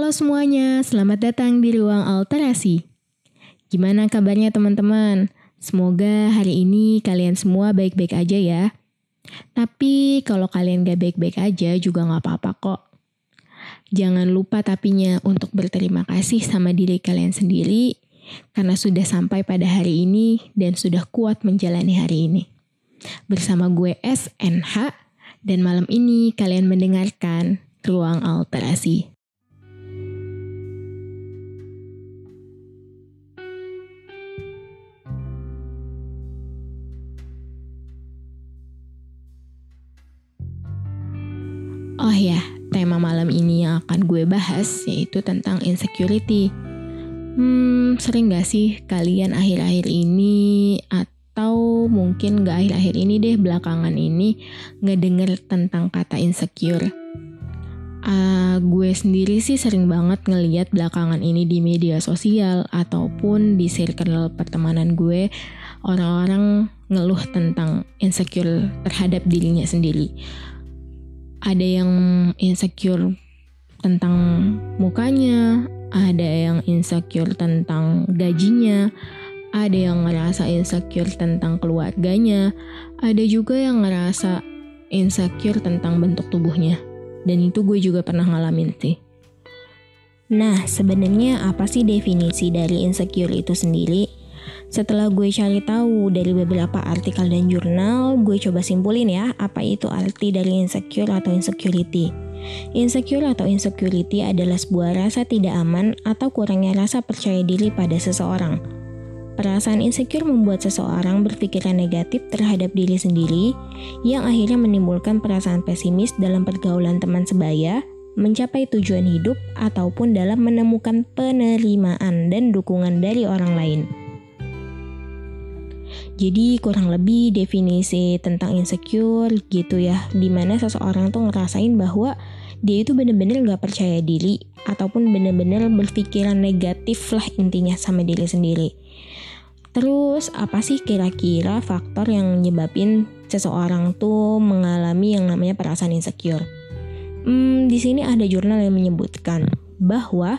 Halo semuanya, selamat datang di Ruang Alterasi. Gimana kabarnya teman-teman? Semoga hari ini kalian semua baik-baik aja ya. Tapi kalau kalian gak baik-baik aja juga gak apa-apa kok. Jangan lupa tapinya untuk berterima kasih sama diri kalian sendiri karena sudah sampai pada hari ini dan sudah kuat menjalani hari ini. Bersama gue SNH dan malam ini kalian mendengarkan Ruang Alterasi. Gue bahas yaitu tentang insecurity. Hmm, sering gak sih kalian akhir-akhir ini atau mungkin gak akhir-akhir ini deh belakangan ini ngedenger tentang kata insecure? Uh, gue sendiri sih sering banget ngeliat belakangan ini di media sosial ataupun di circle pertemanan gue orang-orang ngeluh tentang insecure terhadap dirinya sendiri ada yang insecure tentang mukanya, ada yang insecure tentang gajinya, ada yang ngerasa insecure tentang keluarganya, ada juga yang ngerasa insecure tentang bentuk tubuhnya. Dan itu gue juga pernah ngalamin sih. Nah, sebenarnya apa sih definisi dari insecure itu sendiri? Setelah gue cari tahu dari beberapa artikel dan jurnal, gue coba simpulin ya apa itu arti dari insecure atau insecurity. Insecure atau insecurity adalah sebuah rasa tidak aman atau kurangnya rasa percaya diri pada seseorang. Perasaan insecure membuat seseorang berpikiran negatif terhadap diri sendiri, yang akhirnya menimbulkan perasaan pesimis dalam pergaulan teman sebaya, mencapai tujuan hidup, ataupun dalam menemukan penerimaan dan dukungan dari orang lain. Jadi kurang lebih definisi tentang insecure gitu ya, di mana seseorang tuh ngerasain bahwa dia itu bener-bener gak percaya diri ataupun bener-bener berpikiran negatif lah intinya sama diri sendiri. Terus apa sih kira-kira faktor yang nyebabin seseorang tuh mengalami yang namanya perasaan insecure? Hmm, di sini ada jurnal yang menyebutkan bahwa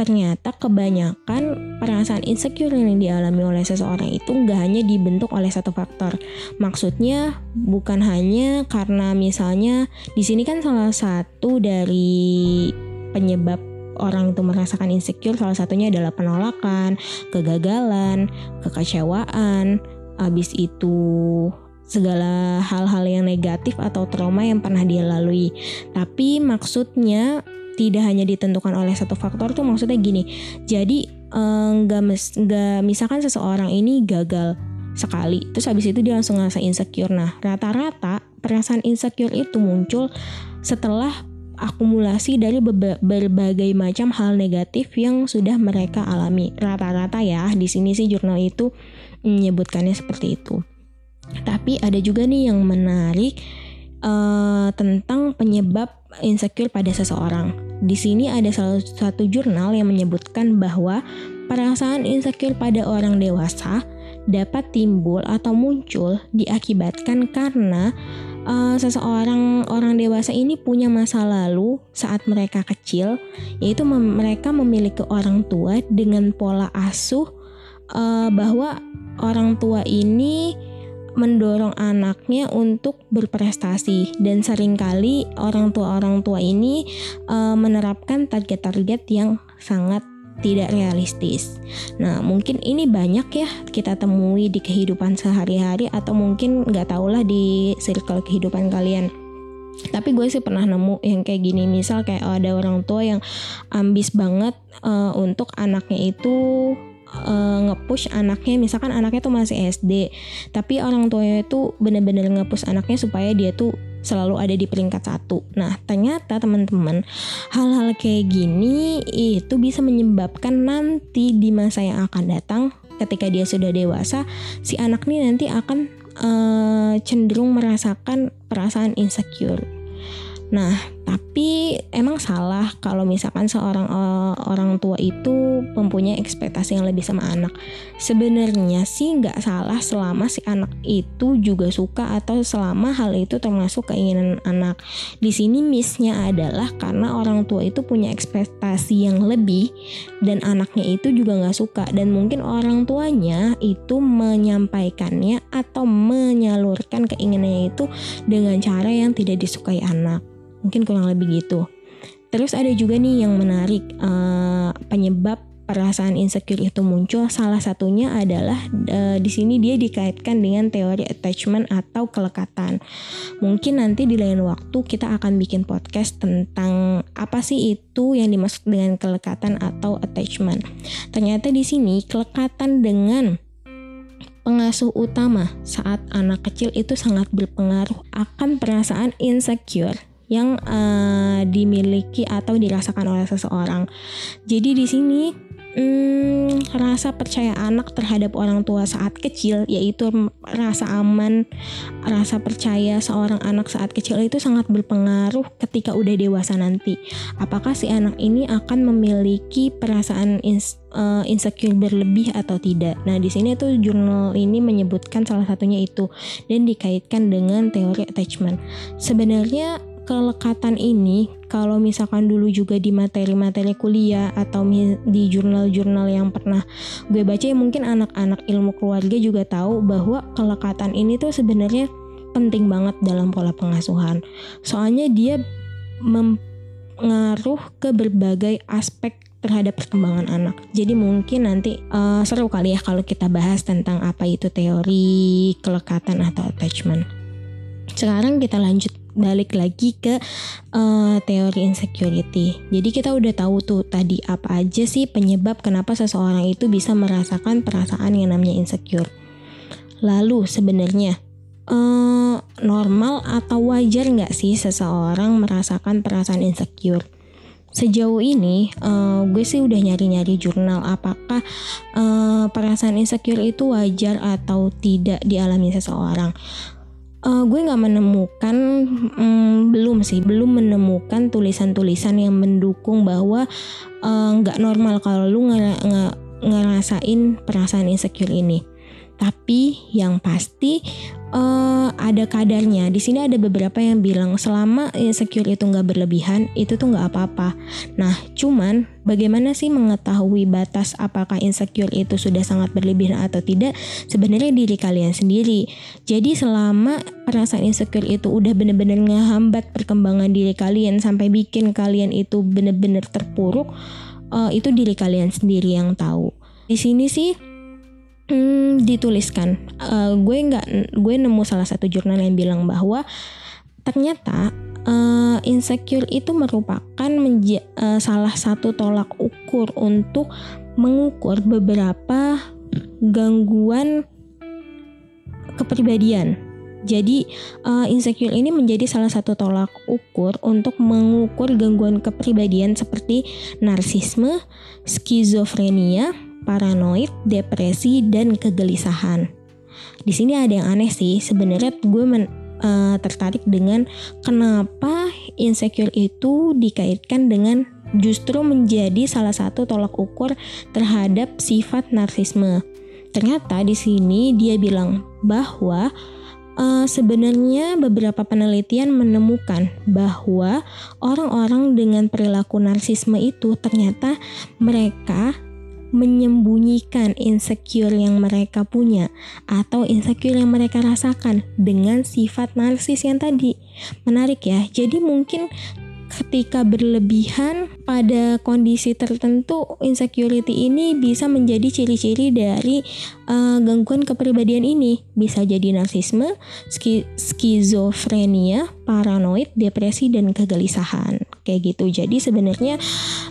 ternyata kebanyakan perasaan insecure yang dialami oleh seseorang itu nggak hanya dibentuk oleh satu faktor. Maksudnya bukan hanya karena misalnya di sini kan salah satu dari penyebab orang itu merasakan insecure salah satunya adalah penolakan, kegagalan, kekecewaan, habis itu segala hal-hal yang negatif atau trauma yang pernah dia lalui. Tapi maksudnya tidak hanya ditentukan oleh satu faktor tuh maksudnya gini. Jadi eh, nggak uh, nggak misalkan seseorang ini gagal sekali terus habis itu dia langsung ngerasa insecure. Nah rata-rata perasaan insecure itu muncul setelah akumulasi dari berbagai macam hal negatif yang sudah mereka alami. Rata-rata ya di sini sih jurnal itu menyebutkannya seperti itu. Tapi ada juga nih yang menarik uh, tentang penyebab insecure pada seseorang. Di sini ada salah satu jurnal yang menyebutkan bahwa perasaan insecure pada orang dewasa dapat timbul atau muncul diakibatkan karena uh, seseorang orang dewasa ini punya masa lalu saat mereka kecil, yaitu mem mereka memiliki orang tua dengan pola asuh uh, bahwa orang tua ini mendorong anaknya untuk berprestasi dan sering kali orang tua-orang tua ini uh, menerapkan target-target yang sangat tidak realistis. Nah, mungkin ini banyak ya kita temui di kehidupan sehari-hari atau mungkin nggak tahulah di circle kehidupan kalian. Tapi gue sih pernah nemu yang kayak gini, misal kayak ada orang tua yang ambis banget uh, untuk anaknya itu uh, ngepush anaknya misalkan anaknya tuh masih SD tapi orang tuanya itu bener-bener ngepush anaknya supaya dia tuh selalu ada di peringkat satu. Nah, ternyata teman-teman, hal-hal kayak gini itu bisa menyebabkan nanti di masa yang akan datang, ketika dia sudah dewasa, si anak ini nanti akan uh, cenderung merasakan perasaan insecure. Nah, Tapi emang salah kalau misalkan seorang uh, orang tua itu mempunyai ekspektasi yang lebih sama anak. Sebenarnya sih nggak salah selama si anak itu juga suka atau selama hal itu termasuk keinginan anak. Di sini missnya adalah karena orang tua itu punya ekspektasi yang lebih dan anaknya itu juga nggak suka dan mungkin orang tuanya itu menyampaikannya atau menyalurkan keinginannya itu dengan cara yang tidak disukai anak. Mungkin kurang lebih gitu. Terus ada juga nih yang menarik uh, penyebab perasaan insecure itu muncul. Salah satunya adalah uh, di sini dia dikaitkan dengan teori attachment atau kelekatan. Mungkin nanti di lain waktu kita akan bikin podcast tentang apa sih itu yang dimaksud dengan kelekatan atau attachment. Ternyata di sini kelekatan dengan pengasuh utama saat anak kecil itu sangat berpengaruh akan perasaan insecure yang uh, dimiliki atau dirasakan oleh seseorang. Jadi di sini hmm, rasa percaya anak terhadap orang tua saat kecil yaitu rasa aman, rasa percaya seorang anak saat kecil itu sangat berpengaruh ketika udah dewasa nanti. Apakah si anak ini akan memiliki perasaan ins uh, insecure berlebih atau tidak. Nah, di sini tuh jurnal ini menyebutkan salah satunya itu dan dikaitkan dengan teori attachment. Sebenarnya kelekatan ini kalau misalkan dulu juga di materi-materi kuliah atau di jurnal-jurnal yang pernah gue baca ya mungkin anak-anak ilmu keluarga juga tahu bahwa kelekatan ini tuh sebenarnya penting banget dalam pola pengasuhan. Soalnya dia mempengaruh ke berbagai aspek terhadap perkembangan anak. Jadi mungkin nanti uh, seru kali ya kalau kita bahas tentang apa itu teori kelekatan atau attachment. Sekarang kita lanjut balik lagi ke uh, teori insecurity. Jadi kita udah tahu tuh tadi apa aja sih penyebab kenapa seseorang itu bisa merasakan perasaan yang namanya insecure. Lalu sebenarnya uh, normal atau wajar nggak sih seseorang merasakan perasaan insecure? Sejauh ini uh, gue sih udah nyari-nyari jurnal apakah uh, perasaan insecure itu wajar atau tidak dialami seseorang uh, gue nggak menemukan um, belum sih belum menemukan tulisan-tulisan yang mendukung bahwa eh, nggak uh, normal kalau lu nge ngerasain perasaan insecure ini tapi yang pasti uh, ada kadarnya. Di sini ada beberapa yang bilang selama insecure itu nggak berlebihan, itu tuh nggak apa-apa. Nah, cuman bagaimana sih mengetahui batas apakah insecure itu sudah sangat berlebihan atau tidak? Sebenarnya diri kalian sendiri. Jadi selama perasaan insecure itu udah bener-bener ngehambat perkembangan diri kalian sampai bikin kalian itu bener-bener terpuruk, uh, itu diri kalian sendiri yang tahu. Di sini sih hmm, dituliskan uh, gue nggak gue nemu salah satu jurnal yang bilang bahwa ternyata uh, insecure itu merupakan menja uh, salah satu tolak ukur untuk mengukur beberapa gangguan kepribadian. Jadi uh, insecure ini menjadi salah satu tolak ukur untuk mengukur gangguan kepribadian seperti narsisme, skizofrenia, paranoid, depresi, dan kegelisahan. Di sini ada yang aneh sih. Sebenarnya gue men, uh, tertarik dengan kenapa insecure itu dikaitkan dengan justru menjadi salah satu tolak ukur terhadap sifat narsisme. Ternyata di sini dia bilang bahwa uh, sebenarnya beberapa penelitian menemukan bahwa orang-orang dengan perilaku narsisme itu ternyata mereka menyembunyikan insecure yang mereka punya atau insecure yang mereka rasakan dengan sifat narsis yang tadi. Menarik ya. Jadi mungkin ketika berlebihan pada kondisi tertentu insecurity ini bisa menjadi ciri-ciri dari uh, gangguan kepribadian ini bisa jadi narsisme, ski skizofrenia, paranoid, depresi dan kegelisahan kayak gitu. Jadi sebenarnya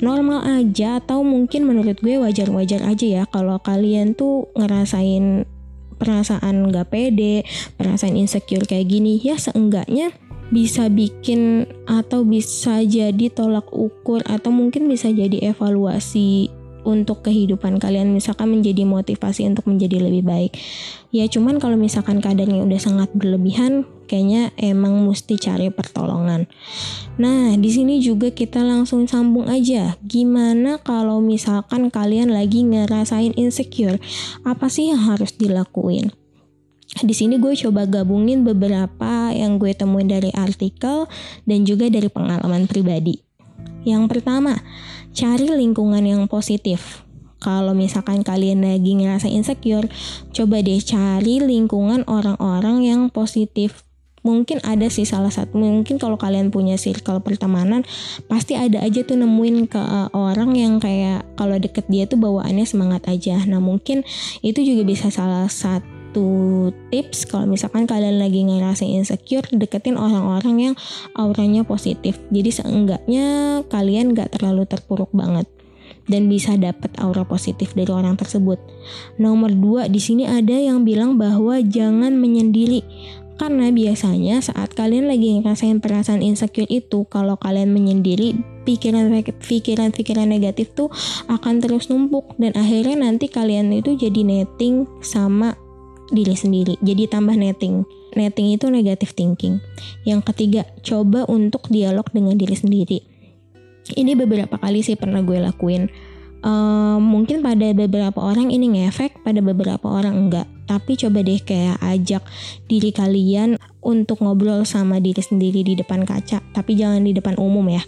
normal aja atau mungkin menurut gue wajar-wajar aja ya kalau kalian tuh ngerasain perasaan gak pede, perasaan insecure kayak gini ya seenggaknya bisa bikin atau bisa jadi tolak ukur atau mungkin bisa jadi evaluasi untuk kehidupan kalian misalkan menjadi motivasi untuk menjadi lebih baik. Ya cuman kalau misalkan kadarnya udah sangat berlebihan kayaknya emang mesti cari pertolongan. Nah di sini juga kita langsung sambung aja. Gimana kalau misalkan kalian lagi ngerasain insecure? Apa sih yang harus dilakuin? Di sini gue coba gabungin beberapa yang gue temuin dari artikel dan juga dari pengalaman pribadi. Yang pertama, cari lingkungan yang positif. Kalau misalkan kalian lagi ngerasa insecure, coba deh cari lingkungan orang-orang yang positif. Mungkin ada sih salah satu, mungkin kalau kalian punya circle pertemanan, pasti ada aja tuh nemuin ke uh, orang yang kayak kalau deket dia tuh bawaannya semangat aja. Nah mungkin itu juga bisa salah satu satu tips kalau misalkan kalian lagi ngerasa insecure deketin orang-orang yang auranya positif jadi seenggaknya kalian gak terlalu terpuruk banget dan bisa dapat aura positif dari orang tersebut. Nomor dua di sini ada yang bilang bahwa jangan menyendiri karena biasanya saat kalian lagi ngerasain perasaan insecure itu kalau kalian menyendiri pikiran pikiran-pikiran negatif tuh akan terus numpuk dan akhirnya nanti kalian itu jadi netting sama diri sendiri. Jadi tambah netting. Netting itu negative thinking. Yang ketiga, coba untuk dialog dengan diri sendiri. Ini beberapa kali sih pernah gue lakuin. Uh, mungkin pada beberapa orang ini ngefek, pada beberapa orang enggak. Tapi coba deh kayak ajak diri kalian untuk ngobrol sama diri sendiri di depan kaca. Tapi jangan di depan umum ya.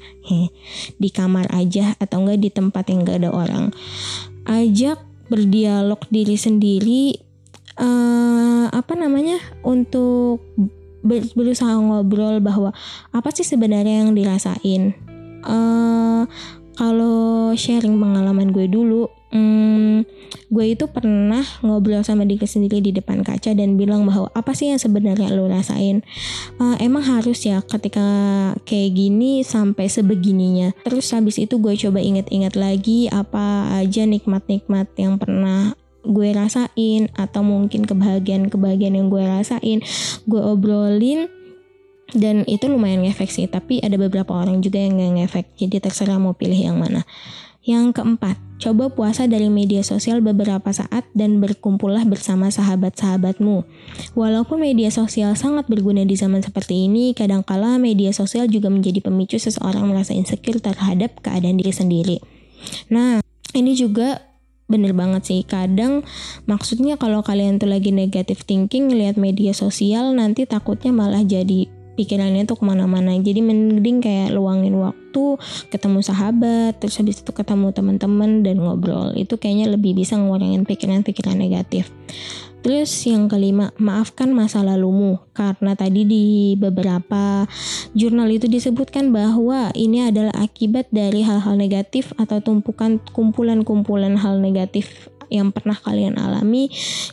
di kamar aja atau enggak di tempat yang enggak ada orang. Ajak berdialog diri sendiri uh, apa namanya untuk berusaha ngobrol bahwa apa sih sebenarnya yang dirasain. Uh, kalau sharing pengalaman gue dulu, hmm, gue itu pernah ngobrol sama diri sendiri di depan kaca dan bilang bahwa apa sih yang sebenarnya lo rasain. Uh, emang harus ya ketika kayak gini sampai sebegininya. Terus habis itu gue coba inget-inget lagi apa aja nikmat-nikmat yang pernah gue rasain atau mungkin kebahagiaan-kebahagiaan yang gue rasain gue obrolin dan itu lumayan ngefek sih tapi ada beberapa orang juga yang gak ngefek jadi terserah mau pilih yang mana yang keempat, coba puasa dari media sosial beberapa saat dan berkumpullah bersama sahabat-sahabatmu. Walaupun media sosial sangat berguna di zaman seperti ini, kadangkala media sosial juga menjadi pemicu seseorang merasa insecure terhadap keadaan diri sendiri. Nah, ini juga bener banget sih. Kadang maksudnya kalau kalian tuh lagi negatif thinking lihat media sosial nanti takutnya malah jadi pikirannya tuh ke mana-mana. Jadi mending kayak luangin waktu ketemu sahabat terus habis itu ketemu teman-teman dan ngobrol. Itu kayaknya lebih bisa ngurangin pikiran-pikiran negatif Terus yang kelima, maafkan masa lalumu karena tadi di beberapa jurnal itu disebutkan bahwa ini adalah akibat dari hal-hal negatif atau tumpukan kumpulan-kumpulan hal negatif yang pernah kalian alami.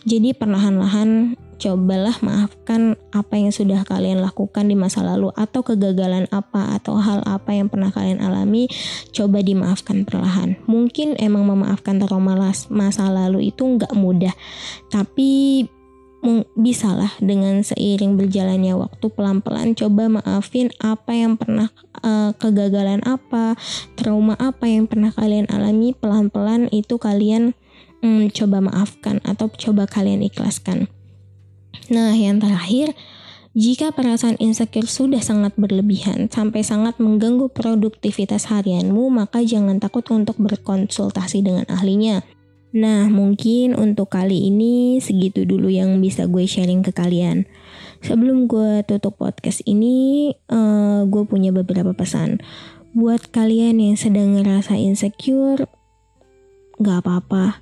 Jadi perlahan-lahan cobalah maafkan apa yang sudah kalian lakukan di masa lalu atau kegagalan apa atau hal apa yang pernah kalian alami coba dimaafkan perlahan. Mungkin emang memaafkan trauma masa lalu itu nggak mudah tapi bisalah dengan seiring berjalannya waktu pelan-pelan coba maafin apa yang pernah uh, kegagalan apa trauma apa yang pernah kalian alami pelan-pelan itu kalian um, coba maafkan atau coba kalian ikhlaskan Nah, yang terakhir, jika perasaan insecure sudah sangat berlebihan sampai sangat mengganggu produktivitas harianmu, maka jangan takut untuk berkonsultasi dengan ahlinya. Nah, mungkin untuk kali ini segitu dulu yang bisa gue sharing ke kalian. Sebelum gue tutup podcast ini, uh, gue punya beberapa pesan. Buat kalian yang sedang ngerasa insecure, gak apa-apa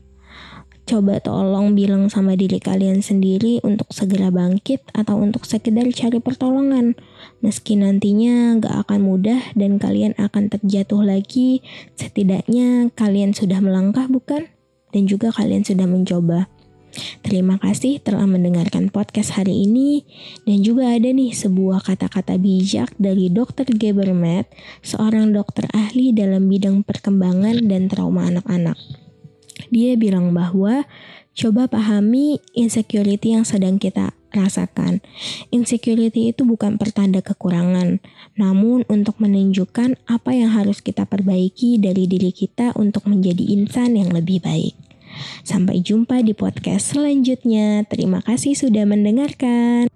Coba tolong bilang sama diri kalian sendiri untuk segera bangkit atau untuk sekedar cari pertolongan. Meski nantinya gak akan mudah dan kalian akan terjatuh lagi, setidaknya kalian sudah melangkah bukan? Dan juga kalian sudah mencoba. Terima kasih telah mendengarkan podcast hari ini dan juga ada nih sebuah kata-kata bijak dari Dr. Gebermet, seorang dokter ahli dalam bidang perkembangan dan trauma anak-anak. Dia bilang bahwa coba pahami insecurity yang sedang kita rasakan. Insecurity itu bukan pertanda kekurangan, namun untuk menunjukkan apa yang harus kita perbaiki dari diri kita untuk menjadi insan yang lebih baik. Sampai jumpa di podcast selanjutnya. Terima kasih sudah mendengarkan.